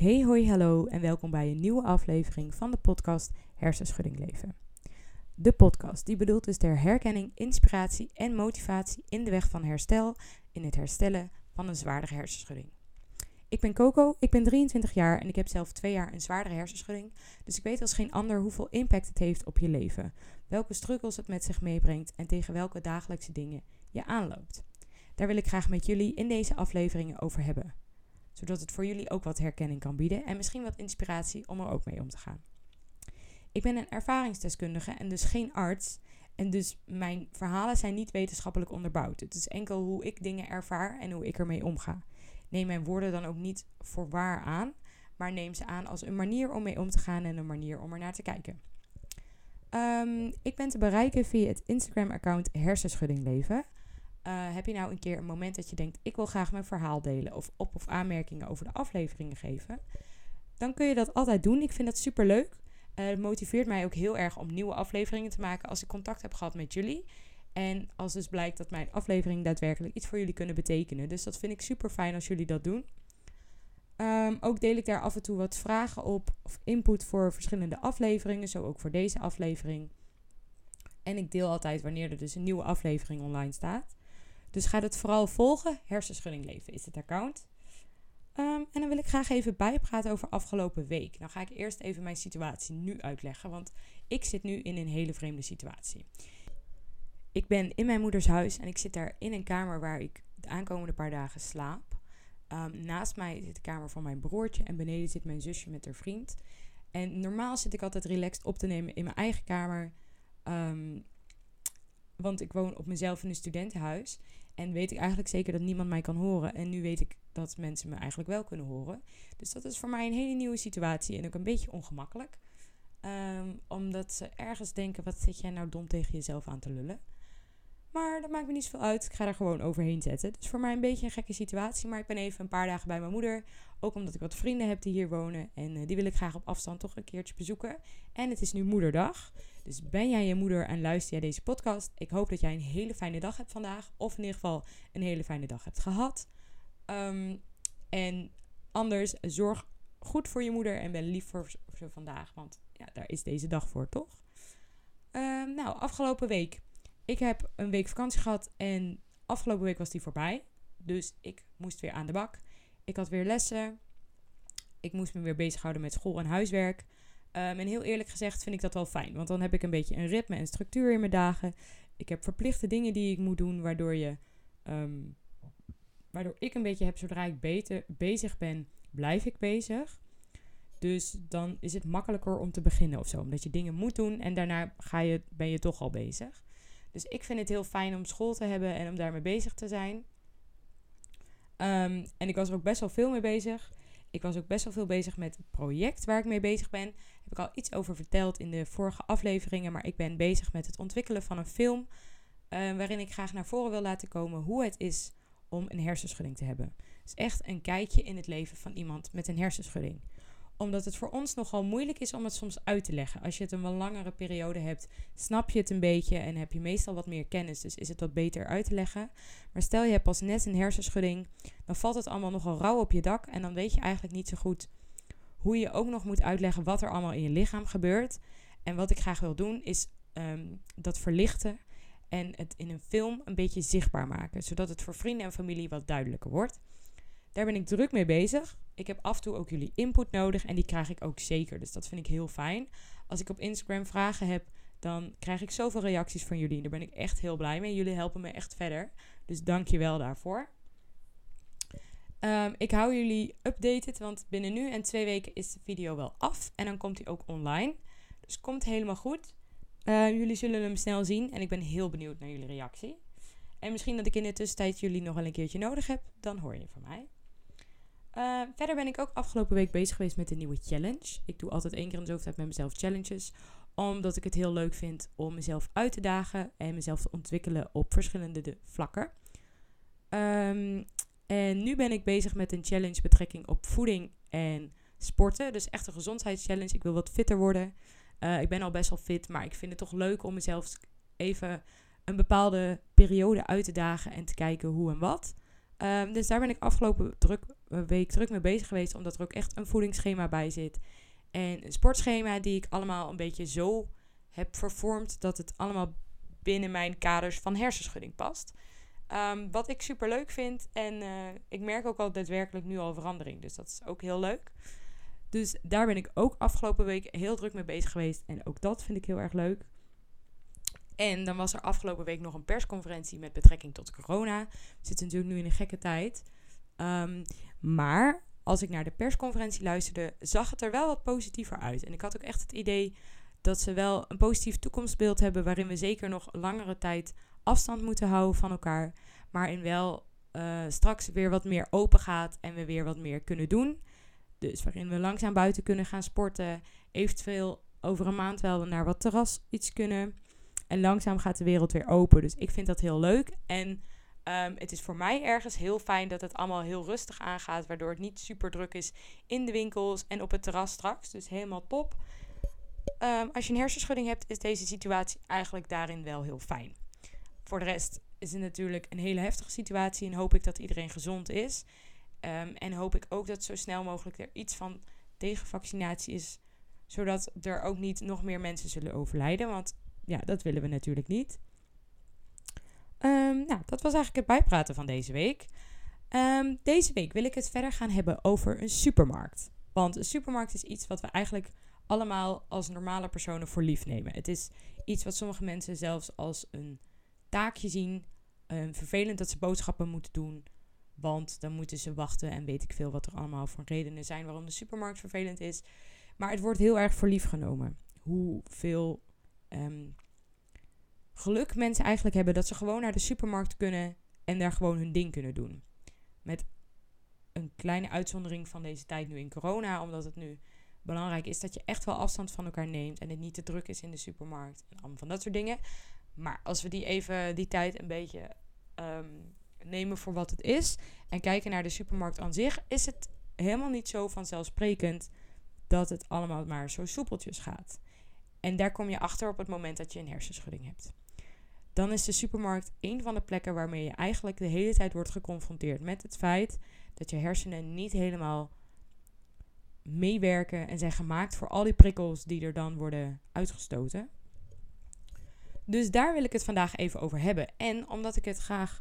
Hey hoi hallo en welkom bij een nieuwe aflevering van de podcast Hersenschudding Leven. De podcast die bedoeld is ter herkenning, inspiratie en motivatie in de weg van herstel in het herstellen van een zwaardere hersenschudding. Ik ben Coco, ik ben 23 jaar en ik heb zelf twee jaar een zwaardere hersenschudding. Dus ik weet als geen ander hoeveel impact het heeft op je leven, welke struggles het met zich meebrengt en tegen welke dagelijkse dingen je aanloopt. Daar wil ik graag met jullie in deze afleveringen over hebben zodat het voor jullie ook wat herkenning kan bieden en misschien wat inspiratie om er ook mee om te gaan. Ik ben een ervaringsdeskundige en dus geen arts. En dus mijn verhalen zijn niet wetenschappelijk onderbouwd. Het is enkel hoe ik dingen ervaar en hoe ik ermee omga. Neem mijn woorden dan ook niet voor waar aan, maar neem ze aan als een manier om mee om te gaan en een manier om er naar te kijken. Um, ik ben te bereiken via het Instagram-account Hersenschudding Leven. Uh, heb je nou een keer een moment dat je denkt: ik wil graag mijn verhaal delen of op- of aanmerkingen over de afleveringen geven? Dan kun je dat altijd doen. Ik vind dat super leuk. Uh, het motiveert mij ook heel erg om nieuwe afleveringen te maken als ik contact heb gehad met jullie. En als dus blijkt dat mijn afleveringen daadwerkelijk iets voor jullie kunnen betekenen. Dus dat vind ik super fijn als jullie dat doen. Um, ook deel ik daar af en toe wat vragen op of input voor verschillende afleveringen, zo ook voor deze aflevering. En ik deel altijd wanneer er dus een nieuwe aflevering online staat. Dus ga het vooral volgen. Hersenschudding Leven is het account. Um, en dan wil ik graag even bijpraten over afgelopen week. Nou ga ik eerst even mijn situatie nu uitleggen, want ik zit nu in een hele vreemde situatie. Ik ben in mijn moeders huis en ik zit daar in een kamer waar ik de aankomende paar dagen slaap. Um, naast mij zit de kamer van mijn broertje en beneden zit mijn zusje met haar vriend. En normaal zit ik altijd relaxed op te nemen in mijn eigen kamer. Um, want ik woon op mezelf in een studentenhuis. En weet ik eigenlijk zeker dat niemand mij kan horen. En nu weet ik dat mensen me eigenlijk wel kunnen horen. Dus dat is voor mij een hele nieuwe situatie en ook een beetje ongemakkelijk. Um, omdat ze ergens denken: wat zit jij nou dom tegen jezelf aan te lullen? Maar dat maakt me niet zoveel uit. Ik ga er gewoon overheen zetten. Dus voor mij een beetje een gekke situatie. Maar ik ben even een paar dagen bij mijn moeder. Ook omdat ik wat vrienden heb die hier wonen. En uh, die wil ik graag op afstand toch een keertje bezoeken. En het is nu moederdag. Dus ben jij je moeder en luister jij deze podcast? Ik hoop dat jij een hele fijne dag hebt vandaag. Of in ieder geval een hele fijne dag hebt gehad. Um, en anders, zorg goed voor je moeder en ben lief voor ze vandaag. Want ja, daar is deze dag voor, toch? Um, nou, afgelopen week. Ik heb een week vakantie gehad en afgelopen week was die voorbij. Dus ik moest weer aan de bak. Ik had weer lessen. Ik moest me weer bezighouden met school en huiswerk. Um, en heel eerlijk gezegd vind ik dat wel fijn. Want dan heb ik een beetje een ritme en structuur in mijn dagen. Ik heb verplichte dingen die ik moet doen, waardoor, je, um, waardoor ik een beetje heb, zodra ik beter, bezig ben, blijf ik bezig. Dus dan is het makkelijker om te beginnen of zo. Omdat je dingen moet doen en daarna ga je, ben je toch al bezig. Dus ik vind het heel fijn om school te hebben en om daarmee bezig te zijn. Um, en ik was er ook best wel veel mee bezig. Ik was ook best wel veel bezig met het project waar ik mee bezig ben. Daar heb ik al iets over verteld in de vorige afleveringen. Maar ik ben bezig met het ontwikkelen van een film. Uh, waarin ik graag naar voren wil laten komen hoe het is om een hersenschudding te hebben. Dus echt een kijkje in het leven van iemand met een hersenschudding omdat het voor ons nogal moeilijk is om het soms uit te leggen. Als je het een wat langere periode hebt, snap je het een beetje en heb je meestal wat meer kennis. Dus is het wat beter uit te leggen. Maar stel je hebt pas net een hersenschudding, dan valt het allemaal nogal rauw op je dak. En dan weet je eigenlijk niet zo goed hoe je ook nog moet uitleggen wat er allemaal in je lichaam gebeurt. En wat ik graag wil doen, is um, dat verlichten en het in een film een beetje zichtbaar maken. Zodat het voor vrienden en familie wat duidelijker wordt. Daar ben ik druk mee bezig. Ik heb af en toe ook jullie input nodig en die krijg ik ook zeker. Dus dat vind ik heel fijn. Als ik op Instagram vragen heb, dan krijg ik zoveel reacties van jullie. En daar ben ik echt heel blij mee. Jullie helpen me echt verder. Dus dank je wel daarvoor. Um, ik hou jullie updated, want binnen nu en twee weken is de video wel af. En dan komt hij ook online. Dus komt helemaal goed. Uh, jullie zullen hem snel zien en ik ben heel benieuwd naar jullie reactie. En misschien dat ik in de tussentijd jullie nog wel een keertje nodig heb, dan hoor je van mij. Uh, verder ben ik ook afgelopen week bezig geweest met een nieuwe challenge. Ik doe altijd één keer in de zoveel tijd met mezelf challenges. Omdat ik het heel leuk vind om mezelf uit te dagen en mezelf te ontwikkelen op verschillende vlakken. Um, en nu ben ik bezig met een challenge betrekking op voeding en sporten. Dus echt een gezondheidschallenge. Ik wil wat fitter worden. Uh, ik ben al best wel fit, maar ik vind het toch leuk om mezelf even een bepaalde periode uit te dagen en te kijken hoe en wat. Um, dus daar ben ik afgelopen druk week druk mee bezig geweest, omdat er ook echt een voedingsschema bij zit. En een sportschema die ik allemaal een beetje zo heb vervormd dat het allemaal binnen mijn kaders van hersenschudding past. Ehm, wat ik super leuk vind. En eh, ik merk ook al daadwerkelijk nu al verandering. Dus dat is ook heel leuk. Dus daar ben ik ook afgelopen week heel druk mee bezig geweest. En ook dat vind ik heel erg leuk. En dan was er afgelopen week nog een persconferentie met betrekking tot corona. We zitten natuurlijk nu in een gekke tijd. Ehm, maar als ik naar de persconferentie luisterde, zag het er wel wat positiever uit. En ik had ook echt het idee dat ze wel een positief toekomstbeeld hebben. waarin we zeker nog langere tijd afstand moeten houden van elkaar. Maar in wel uh, straks weer wat meer open gaat en we weer wat meer kunnen doen. Dus waarin we langzaam buiten kunnen gaan sporten. Eventueel over een maand wel naar wat terras iets kunnen. En langzaam gaat de wereld weer open. Dus ik vind dat heel leuk. En um, het is voor mij ergens heel fijn dat het allemaal heel rustig aangaat. Waardoor het niet super druk is in de winkels en op het terras straks. Dus helemaal top. Um, als je een hersenschudding hebt, is deze situatie eigenlijk daarin wel heel fijn. Voor de rest is het natuurlijk een hele heftige situatie. En hoop ik dat iedereen gezond is. Um, en hoop ik ook dat zo snel mogelijk er iets van tegenvaccinatie is. Zodat er ook niet nog meer mensen zullen overlijden. Want ja, dat willen we natuurlijk niet. Um, nou, dat was eigenlijk het bijpraten van deze week. Um, deze week wil ik het verder gaan hebben over een supermarkt. Want een supermarkt is iets wat we eigenlijk allemaal als normale personen voor lief nemen. Het is iets wat sommige mensen zelfs als een taakje zien. Um, vervelend dat ze boodschappen moeten doen. Want dan moeten ze wachten en weet ik veel wat er allemaal voor redenen zijn waarom de supermarkt vervelend is. Maar het wordt heel erg voor lief genomen. Hoeveel um, geluk mensen eigenlijk hebben dat ze gewoon naar de supermarkt kunnen en daar gewoon hun ding kunnen doen. Met een kleine uitzondering van deze tijd nu in corona, omdat het nu belangrijk is dat je echt wel afstand van elkaar neemt en het niet te druk is in de supermarkt en allemaal van dat soort dingen. Maar als we die even die tijd een beetje um, nemen voor wat het is en kijken naar de supermarkt aan zich, is het helemaal niet zo vanzelfsprekend dat het allemaal maar zo soepeltjes gaat. En daar kom je achter op het moment dat je een hersenschudding hebt. Dan is de supermarkt een van de plekken waarmee je eigenlijk de hele tijd wordt geconfronteerd met het feit dat je hersenen niet helemaal meewerken en zijn gemaakt voor al die prikkels die er dan worden uitgestoten. Dus daar wil ik het vandaag even over hebben. En omdat ik het graag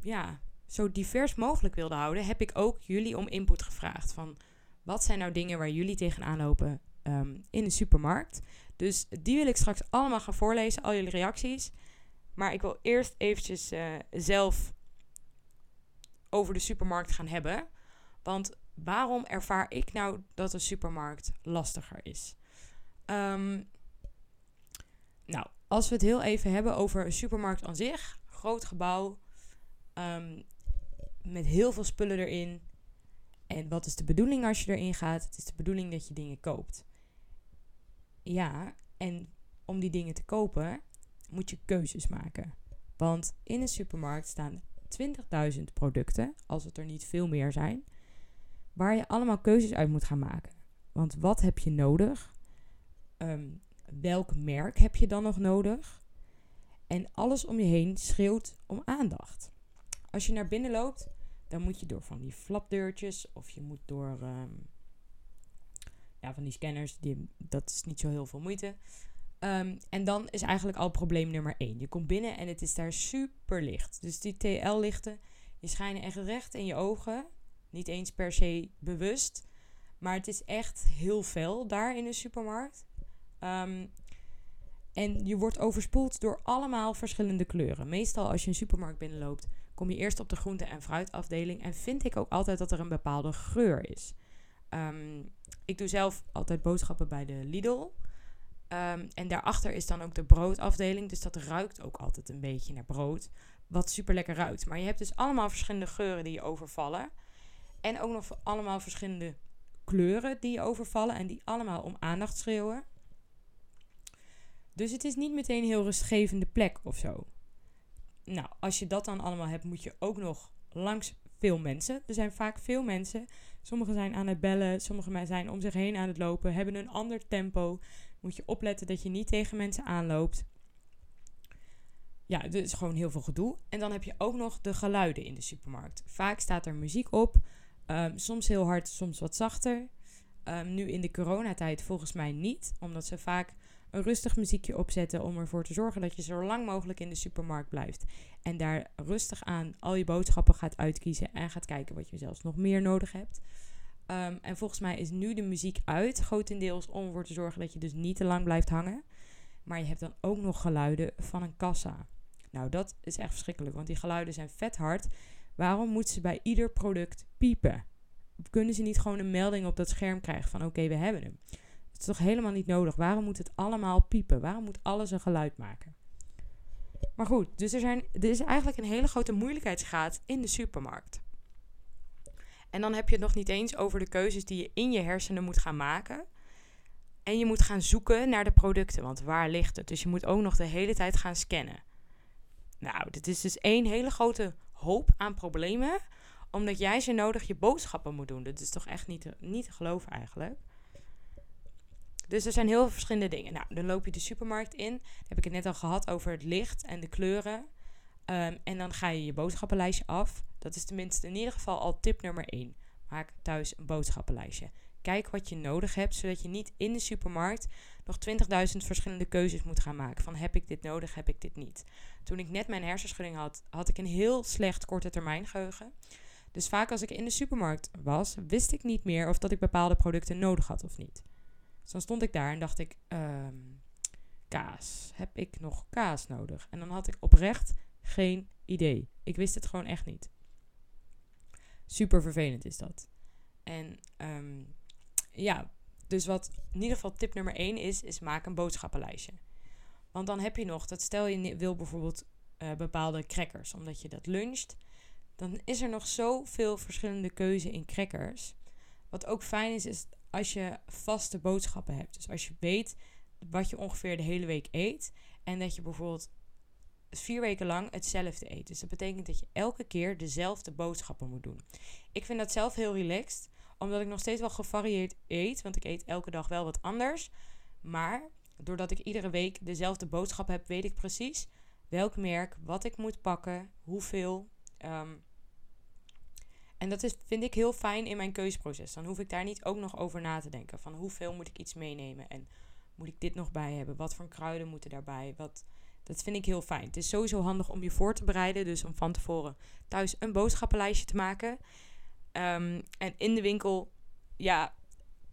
ja, zo divers mogelijk wilde houden, heb ik ook jullie om input gevraagd. Van wat zijn nou dingen waar jullie tegenaan lopen um, in de supermarkt? Dus die wil ik straks allemaal gaan voorlezen, al jullie reacties. Maar ik wil eerst eventjes uh, zelf over de supermarkt gaan hebben. Want waarom ervaar ik nou dat een supermarkt lastiger is? Um, nou, als we het heel even hebben over een supermarkt aan zich, groot gebouw, um, met heel veel spullen erin. En wat is de bedoeling als je erin gaat? Het is de bedoeling dat je dingen koopt. Ja, en om die dingen te kopen moet je keuzes maken. Want in een supermarkt staan 20.000 producten, als het er niet veel meer zijn, waar je allemaal keuzes uit moet gaan maken. Want wat heb je nodig? Um, welk merk heb je dan nog nodig? En alles om je heen schreeuwt om aandacht. Als je naar binnen loopt, dan moet je door van die flapdeurtjes of je moet door um, ja, van die scanners. Die, dat is niet zo heel veel moeite. Um, en dan is eigenlijk al probleem nummer 1. Je komt binnen en het is daar super licht. Dus die TL-lichten, die schijnen echt recht in je ogen. Niet eens per se bewust. Maar het is echt heel fel daar in de supermarkt. Um, en je wordt overspoeld door allemaal verschillende kleuren. Meestal als je een supermarkt binnenloopt, kom je eerst op de groente- en fruitafdeling. En vind ik ook altijd dat er een bepaalde geur is. Um, ik doe zelf altijd boodschappen bij de Lidl. Um, en daarachter is dan ook de broodafdeling. Dus dat ruikt ook altijd een beetje naar brood. Wat super lekker ruikt. Maar je hebt dus allemaal verschillende geuren die je overvallen. En ook nog allemaal verschillende kleuren die je overvallen. En die allemaal om aandacht schreeuwen. Dus het is niet meteen een heel rustgevende plek of zo. Nou, als je dat dan allemaal hebt, moet je ook nog langs veel mensen. Er zijn vaak veel mensen. Sommigen zijn aan het bellen, sommigen zijn om zich heen aan het lopen, hebben een ander tempo. Moet je opletten dat je niet tegen mensen aanloopt. Ja, er is gewoon heel veel gedoe. En dan heb je ook nog de geluiden in de supermarkt. Vaak staat er muziek op. Ehm, soms heel hard, soms wat zachter. Ehm, nu in de coronatijd volgens mij niet, omdat ze vaak een rustig muziekje opzetten om ervoor te zorgen dat je zo lang mogelijk in de supermarkt blijft. En daar rustig aan al je boodschappen gaat uitkiezen en gaat kijken wat je zelfs nog meer nodig hebt. Ehm, en volgens mij is nu de muziek uit, grotendeels om ervoor te zorgen dat je dus niet te lang blijft hangen. Maar je hebt dan ook nog geluiden van een kassa. Nou, dat is echt verschrikkelijk, want die geluiden zijn vet hard. Waarom moeten ze bij ieder product piepen? Kunnen ze niet gewoon een melding op dat scherm krijgen van oké, we hebben hem? Het is toch helemaal niet nodig? Waarom moet het allemaal piepen? Waarom moet alles een geluid maken? Maar goed, dus er, zijn, er is eigenlijk een hele grote moeilijkheidsgraad in de supermarkt. En dan heb je het nog niet eens over de keuzes die je in je hersenen moet gaan maken. En je moet gaan zoeken naar de producten, want waar ligt het? Dus je moet ook nog de hele tijd gaan scannen. Nou, dit is dus één hele grote hoop aan problemen, omdat jij zo nodig je boodschappen moet doen. Dat is toch echt niet te, niet te geloven eigenlijk. Dus er zijn heel veel verschillende dingen. Nou, dan loop je de supermarkt in. Heb ik het net al gehad over het licht en de kleuren. Ehm, en dan ga je je boodschappenlijstje af. Dat is tenminste in ieder geval al tip nummer 1. Maak thuis een boodschappenlijstje. Kijk wat je nodig hebt, zodat je niet in de supermarkt nog 20.000 verschillende keuzes moet gaan maken. Van heb ik dit nodig, heb ik dit niet. Toen ik net mijn hersenschudding had, had ik een heel slecht korte termijn geheugen. Dus vaak als ik in de supermarkt was, wist ik niet meer of dat ik bepaalde producten nodig had of niet. Dus dan stond ik daar en dacht ik, ehm, kaas. Heb ik nog kaas nodig? En dan had ik oprecht geen idee. Ik wist het gewoon echt niet. Super vervelend is dat. En um, ja, dus wat in ieder geval tip nummer 1 is, is maak een boodschappenlijstje. Want dan heb je nog, dat stel je wil bijvoorbeeld uh, bepaalde crackers, omdat je dat luncht. Dan is er nog zoveel verschillende keuze in crackers. Wat ook fijn is, is als je vaste boodschappen hebt. Dus als je weet wat je ongeveer de hele week eet. En dat je bijvoorbeeld vier weken lang hetzelfde eet. Dus dat betekent dat je elke keer dezelfde boodschappen moet doen. Ik vind dat zelf heel relaxed omdat ik nog steeds wel gevarieerd eet. Want ik eet elke dag wel wat anders. Maar doordat ik iedere week dezelfde boodschap heb, weet ik precies welk merk, wat ik moet pakken, hoeveel. Ehm, en dat is, vind ik heel fijn in mijn keuzeproces. Dan hoef ik daar niet ook nog over na te denken. Van hoeveel moet ik iets meenemen en moet ik dit nog bij hebben? Wat voor kruiden moeten daarbij? Wat, dat vind ik heel fijn. Het is sowieso handig om je voor te bereiden. Dus om van tevoren thuis een boodschappenlijstje te maken. Ehm, en in de winkel, ja,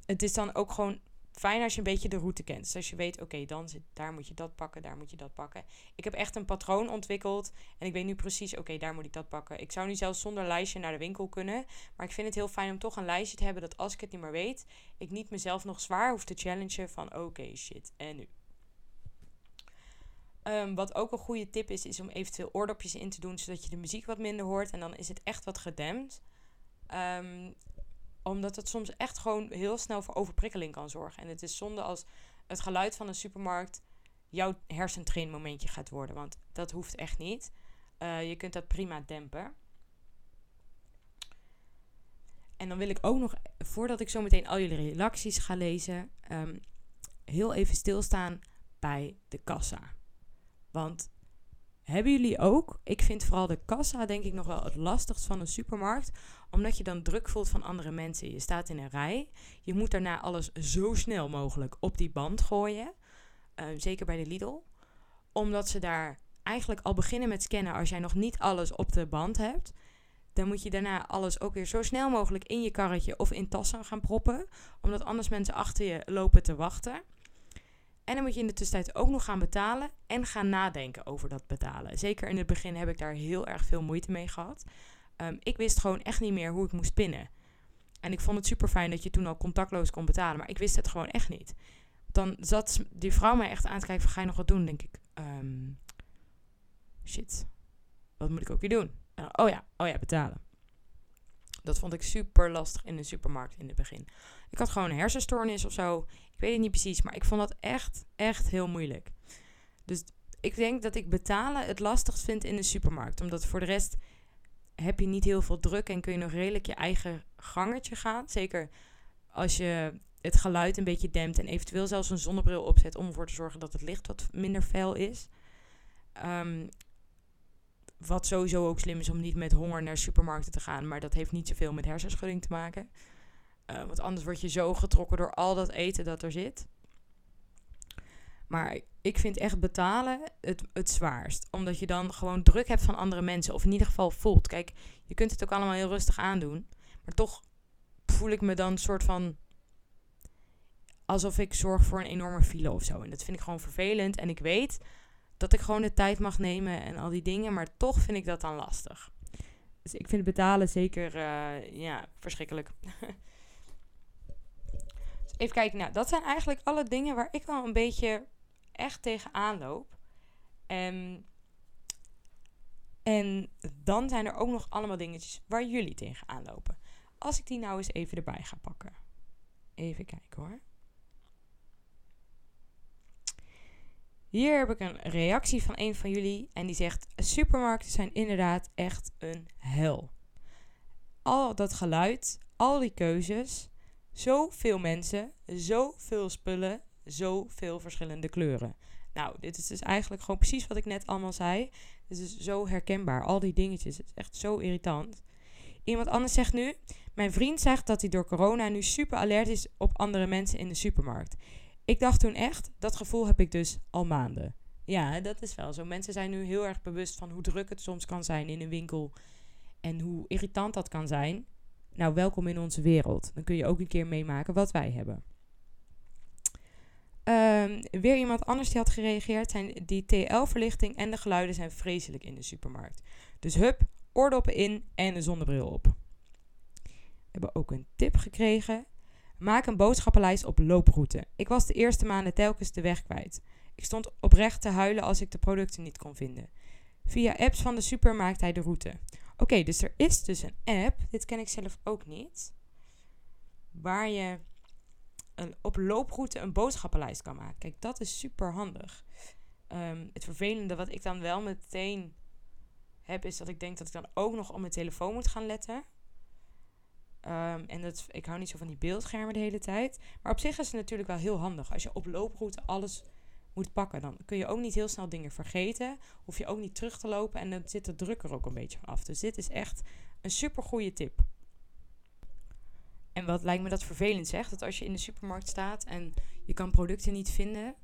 het is dan ook gewoon fijn als je een beetje de route kent. Dus als je weet, oké, dan daar moet je dat pakken, daar moet je dat pakken. Ik heb echt een patroon ontwikkeld en ik weet nu precies, oké, daar moet ik dat pakken. Ik zou nu zelfs zonder lijstje naar de winkel kunnen, maar ik vind het heel fijn om toch een lijstje te hebben dat als ik het niet meer weet, ik niet mezelf nog zwaar hoef te challengen van, oké, shit, en nu. Ehm, wat ook een goede tip is, is om eventueel oordopjes in te doen, zodat je de muziek wat minder hoort en dan is het echt wat gedempt. Um, omdat het soms echt gewoon heel snel voor overprikkeling kan zorgen. En het is zonde als het geluid van een supermarkt jouw hersentrainmomentje gaat worden. Want dat hoeft echt niet. Uh, je kunt dat prima dempen. En dan wil ik ook nog, voordat ik zo meteen al jullie reacties ga lezen, um, heel even stilstaan bij de kassa. Want hebben jullie ook? Ik vind vooral de kassa denk ik nog wel het lastigst van een supermarkt. Omdat je dan druk voelt van andere mensen. Je staat in een rij. Je moet daarna alles zo snel mogelijk op die band gooien. Uh, zeker bij de Lidl. Omdat ze daar eigenlijk al beginnen met scannen als jij nog niet alles op de band hebt. Dan moet je daarna alles ook weer zo snel mogelijk in je karretje of in tassen gaan proppen. Omdat anders mensen achter je lopen te wachten. En dan moet je in de tussentijd ook nog gaan betalen en gaan nadenken over dat betalen. Zeker in het begin heb ik daar heel erg veel moeite mee gehad. Um, ik wist gewoon echt niet meer hoe ik moest pinnen. En ik vond het super fijn dat je toen al contactloos kon betalen, maar ik wist het gewoon echt niet. Dan zat die vrouw mij echt aan te kijken van ga je nog wat doen? denk ik, um, shit, wat moet ik ook weer doen? oh ja, oh ja, betalen. Dat vond ik super lastig in de supermarkt in het begin. Ik had gewoon een hersenstoornis of zo. Ik weet het niet precies, maar ik vond dat echt, echt heel moeilijk. Dus ik denk dat ik betalen het lastigst vind in de supermarkt. Omdat voor de rest heb je niet heel veel druk en kun je nog redelijk je eigen gangetje gaan. Zeker als je het geluid een beetje dempt en eventueel zelfs een zonnebril opzet om ervoor te zorgen dat het licht wat minder fel is. Um, wat sowieso ook slim is om niet met honger naar supermarkten te gaan. Maar dat heeft niet zoveel met hersenschudding te maken. Uh, want anders word je zo getrokken door al dat eten dat er zit. Maar ik vind echt betalen het, het zwaarst. Omdat je dan gewoon druk hebt van andere mensen. Of in ieder geval voelt. Kijk, je kunt het ook allemaal heel rustig aandoen. Maar toch voel ik me dan soort van. Alsof ik zorg voor een enorme file of zo. En dat vind ik gewoon vervelend. En ik weet dat ik gewoon de tijd mag nemen en al die dingen. Maar toch vind ik dat dan lastig. Dus ik vind betalen zeker uh, ja, verschrikkelijk. dus even kijken. Nou, dat zijn eigenlijk alle dingen waar ik wel een beetje echt tegenaan loop. En, en dan zijn er ook nog allemaal dingetjes waar jullie tegenaan lopen. Als ik die nou eens even erbij ga pakken. Even kijken hoor. Hier heb ik een reactie van een van jullie en die zegt: Supermarkten zijn inderdaad echt een hel. Al dat geluid, al die keuzes, zoveel mensen, zoveel spullen, zoveel verschillende kleuren. Nou, dit is dus eigenlijk gewoon precies wat ik net allemaal zei. Dit is zo herkenbaar, al die dingetjes. Het is echt zo irritant. Iemand anders zegt nu: Mijn vriend zegt dat hij door corona nu super alert is op andere mensen in de supermarkt. Ik dacht toen echt, dat gevoel heb ik dus al maanden. Ja, dat is wel zo. Mensen zijn nu heel erg bewust van hoe druk het soms kan zijn in een winkel. En hoe irritant dat kan zijn. Nou, welkom in onze wereld. Dan kun je ook een keer meemaken wat wij hebben. Um, weer iemand anders die had gereageerd. Zijn die TL-verlichting en de geluiden zijn vreselijk in de supermarkt. Dus hup, oordoppen in en een zonnebril op. We hebben ook een tip gekregen. Maak een boodschappenlijst op looproute. Ik was de eerste maanden telkens de weg kwijt. Ik stond oprecht te huilen als ik de producten niet kon vinden. Via apps van de super maakt hij de route. Oké, dus er is dus een app, dit ken ik zelf ook niet, waar je een, op looproute een boodschappenlijst kan maken. Kijk, dat is super handig. Ehm, het vervelende wat ik dan wel meteen heb, is dat ik denk dat ik dan ook nog op mijn telefoon moet gaan letten. Ehm, en dat, ik hou niet zo van die beeldschermen de hele tijd. Maar op zich is het natuurlijk wel heel handig. Als je op looproute alles moet pakken, dan kun je ook niet heel snel dingen vergeten. Hoef je ook niet terug te lopen en dan zit de druk er ook een beetje af. Dus dit is echt een super goede tip. En wat lijkt me dat vervelend zegt, dat als je in de supermarkt staat en je kan producten niet vinden,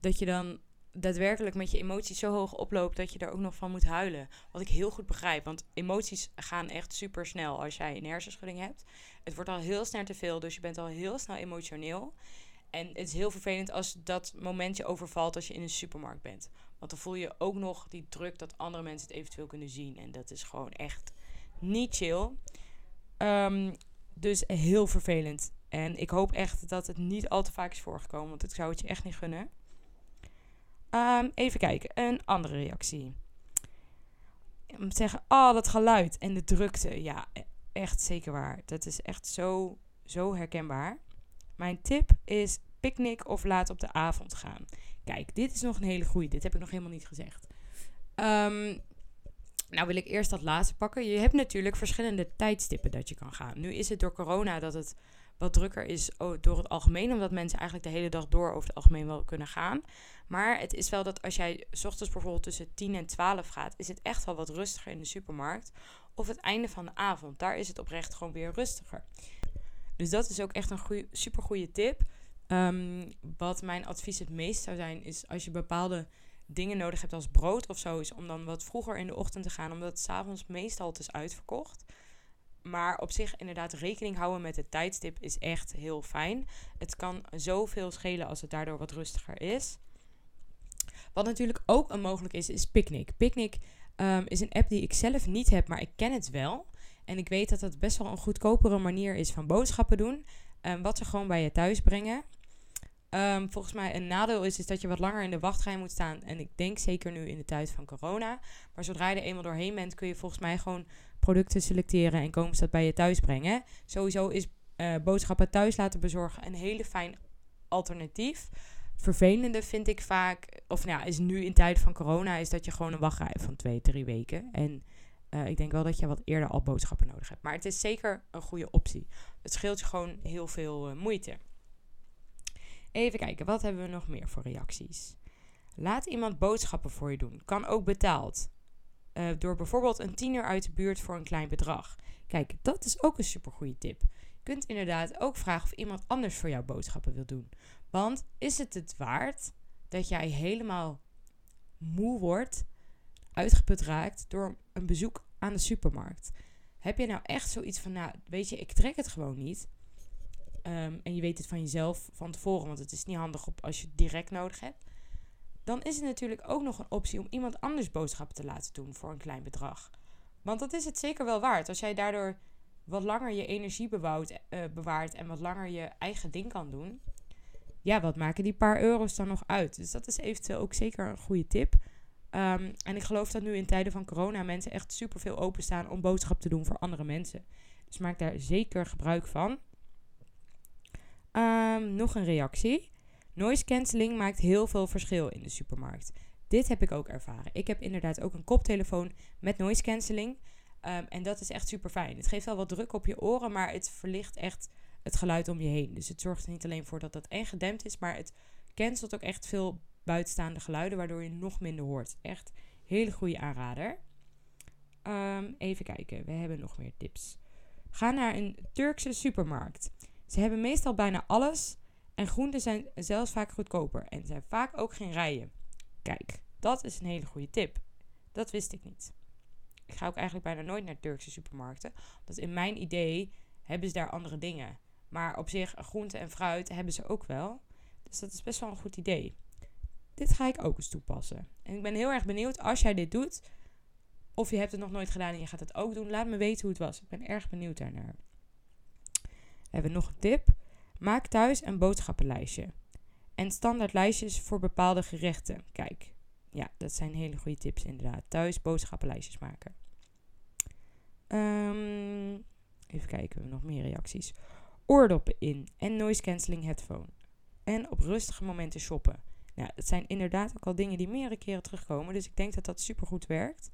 dat je dan daadwerkelijk met je emoties zo hoog oploopt dat je er ook nog van moet huilen. Wat ik heel goed begrijp, want emoties gaan echt super snel als jij een hersenschudding hebt. Het wordt al heel snel te veel, dus je bent al heel snel emotioneel. En het is heel vervelend als dat momentje overvalt als je in een supermarkt bent. Want dan voel je ook nog die druk dat andere mensen het eventueel kunnen zien. En dat is gewoon echt niet chill. Um, dus heel vervelend. En ik hoop echt dat het niet al te vaak is voorgekomen, want ik zou het je echt niet gunnen. Um, even kijken, een andere reactie. Zeggen, oh, dat geluid en de drukte. Ja, e-, echt zeker waar. Dat is echt zo, zo herkenbaar. Mijn tip is picknick of laat op de avond gaan. Kijk, dit is nog een hele goede. Dit heb ik nog helemaal niet gezegd. Um, nou wil ik eerst dat laatste pakken. Je hebt natuurlijk verschillende tijdstippen dat je kan gaan. Nu is het door corona dat het wat drukker is door het algemeen. Omdat mensen eigenlijk de hele dag door over het algemeen wel kunnen gaan. Maar het is wel dat als jij s ochtends bijvoorbeeld tussen 10 en 12 gaat, is het echt wel wat rustiger in de supermarkt. Of het einde van de avond. Daar is het oprecht gewoon weer rustiger. Dus dat is ook echt een super goede tip. Um, wat mijn advies het meest zou zijn, is als je bepaalde dingen nodig hebt als brood of zo, is om dan wat vroeger in de ochtend te gaan, omdat het s'avonds meestal het is uitverkocht. Maar op zich inderdaad rekening houden met het tijdstip is echt heel fijn. Het kan zoveel schelen als het daardoor wat rustiger is. Wat natuurlijk ook een mogelijk is, is Picnic. Picnic um, is een app die ik zelf niet heb, maar ik ken het wel. En ik weet dat het best wel een goedkopere manier is van boodschappen doen. Um, wat ze gewoon bij je thuis brengen. Um, volgens mij een nadeel is, is dat je wat langer in de wachtrij moet staan. En ik denk zeker nu in de tijd van corona. Maar zodra je er eenmaal doorheen bent, kun je volgens mij gewoon producten selecteren en komen ze dat bij je thuis brengen. Sowieso is uh, boodschappen thuis laten bezorgen een hele fijn alternatief. Vervelende vind ik vaak, of nou is nu in tijd van corona, is dat je gewoon een wachtrij van twee, drie weken. En uh, ik denk wel dat je wat eerder al boodschappen nodig hebt. Maar het is zeker een goede optie. Het scheelt je gewoon heel veel uh, moeite. Even kijken, wat hebben we nog meer voor reacties? Laat iemand boodschappen voor je doen. Kan ook betaald. Uh, door bijvoorbeeld een tiener uit de buurt voor een klein bedrag. Kijk, dat is ook een supergoeie tip. Je kunt inderdaad ook vragen of iemand anders voor jou boodschappen wil doen. Want is het het waard dat jij helemaal moe wordt, uitgeput raakt door een bezoek aan de supermarkt? Heb je nou echt zoiets van, nou, weet je, ik trek het gewoon niet. Ehm, en je weet het van jezelf van tevoren, want het is niet handig op als je het direct nodig hebt. Dan is het natuurlijk ook nog een optie om iemand anders boodschappen te laten doen voor een klein bedrag. Want dat is het zeker wel waard. Als jij daardoor wat langer je energie uh, bewaart en wat langer je eigen ding kan doen. Ja, wat maken die paar euro's dan nog uit? Dus dat is eventueel ook zeker een goede tip. Ehm, en ik geloof dat nu in tijden van corona mensen echt superveel openstaan om boodschap te doen voor andere mensen. Dus maak daar zeker gebruik van. Ehm, nog een reactie. Noise cancelling maakt heel veel verschil in de supermarkt. Dit heb ik ook ervaren. Ik heb inderdaad ook een koptelefoon met noise cancelling. Ehm, en dat is echt super fijn. Het geeft wel wat druk op je oren, maar het verlicht echt het geluid om je heen. Dus het zorgt er niet alleen voor dat dat en gedempt is, maar het cancelt ook echt veel buitenstaande geluiden, waardoor je nog minder hoort. Echt hele goede aanrader. Ehm, even kijken, we hebben nog meer tips. Ga naar een Turkse supermarkt. Ze hebben meestal bijna alles en groenten zijn zelfs vaak goedkoper en zijn vaak ook geen rijen. Kijk, dat is een hele goede tip. Dat wist ik niet. Ik ga ook eigenlijk bijna nooit naar Turkse supermarkten. Want in mijn idee hebben ze daar andere dingen. Maar op zich, groente en fruit hebben ze ook wel. Dus dat is best wel een goed idee. Dit ga ik ook eens toepassen. En ik ben heel erg benieuwd als jij dit doet. Of je hebt het nog nooit gedaan en je gaat het ook doen. Laat me weten hoe het was. Ik ben erg benieuwd daarnaar. We hebben nog een tip. Maak thuis een boodschappenlijstje. En standaard lijstjes voor bepaalde gerechten. Kijk, ja, dat zijn hele goede tips inderdaad. Thuis boodschappenlijstjes maken. Um, even kijken, we hebben nog meer reacties. Oordoppen in en noise cancelling headphone. En op rustige momenten shoppen. Nou, dat zijn inderdaad ook al dingen die meerdere keren terugkomen. Dus ik denk dat dat super goed werkt.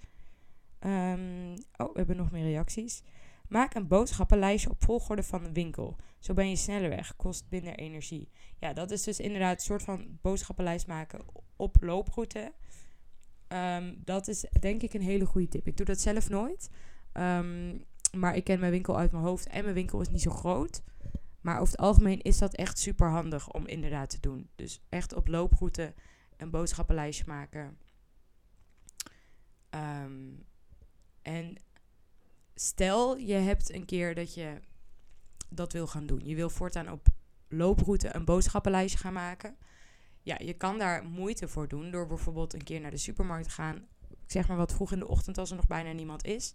Um, oh, we hebben nog meer reacties. Maak een boodschappenlijstje op volgorde van de winkel. Zo ben je sneller weg, kost minder energie. Ja, dat is dus inderdaad een soort van boodschappenlijst maken op looproute. Um, dat is denk ik een hele goede tip. Ik doe dat zelf nooit. Um, maar ik ken mijn winkel uit mijn hoofd en mijn winkel is niet zo groot. Maar over het algemeen is dat echt super handig om inderdaad te doen. Dus echt op looproute een boodschappenlijstje maken. Um, en stel je hebt een keer dat je dat wil gaan doen. Je wil voortaan op looproute een boodschappenlijstje gaan maken. Ja, je kan daar moeite voor doen door bijvoorbeeld een keer naar de supermarkt te gaan. zeg maar wat vroeg in de ochtend als er nog bijna niemand is.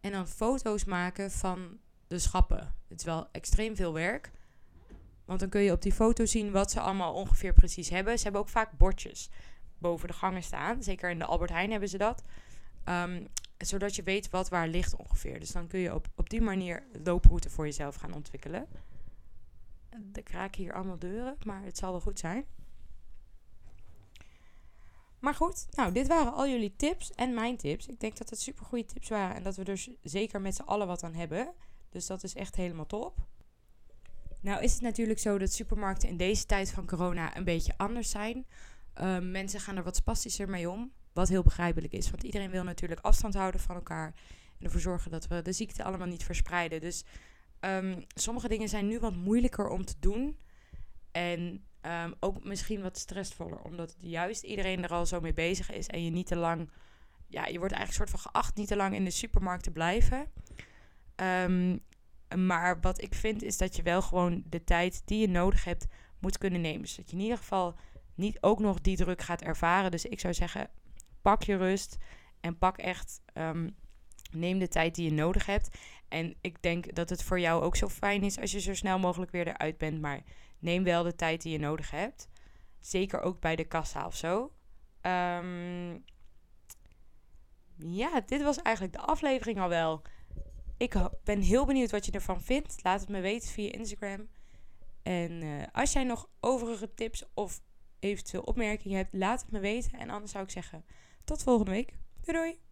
En dan foto's maken van de schappen. Het is wel extreem veel werk. Want dan kun je op die foto zien wat ze allemaal ongeveer precies hebben. Ze hebben ook vaak bordjes boven de gangen staan. Zeker in de Albert Heijn hebben ze dat. Um, zodat je weet wat waar ligt ongeveer. Dus dan kun je op, op die manier looproute voor jezelf gaan ontwikkelen. Er kraken hier allemaal deuren, maar het zal wel goed zijn. Maar goed, nou, dit waren al jullie tips en mijn tips. Ik denk dat het super goede tips waren en dat we er zeker met z'n allen wat aan hebben. Dus dat is echt helemaal top. Nou is het natuurlijk zo dat supermarkten in deze tijd van corona een beetje anders zijn. Uh, mensen gaan er wat spastischer mee om. Wat heel begrijpelijk is, want iedereen wil natuurlijk afstand houden van elkaar. En ervoor zorgen dat we de ziekte allemaal niet verspreiden. Dus um, sommige dingen zijn nu wat moeilijker om te doen. En um, ook misschien wat stressvoller, omdat juist iedereen er al zo mee bezig is en je niet te lang. Ja, je wordt eigenlijk soort van geacht niet te lang in de supermarkt te blijven. Um, maar wat ik vind is dat je wel gewoon de tijd die je nodig hebt moet kunnen nemen. Zodat je in ieder geval niet ook nog die druk gaat ervaren. Dus ik zou zeggen, pak je rust en pak echt, um, neem de tijd die je nodig hebt. En ik denk dat het voor jou ook zo fijn is als je zo snel mogelijk weer eruit bent. Maar neem wel de tijd die je nodig hebt. Zeker ook bij de kassa of zo. Um, ja, dit was eigenlijk de aflevering al wel. Ik ben heel benieuwd wat je ervan vindt. Laat het me weten via Instagram. En uh, als jij nog overige tips of eventueel opmerkingen hebt, laat het me weten. En anders zou ik zeggen, tot volgende week. Doei doei!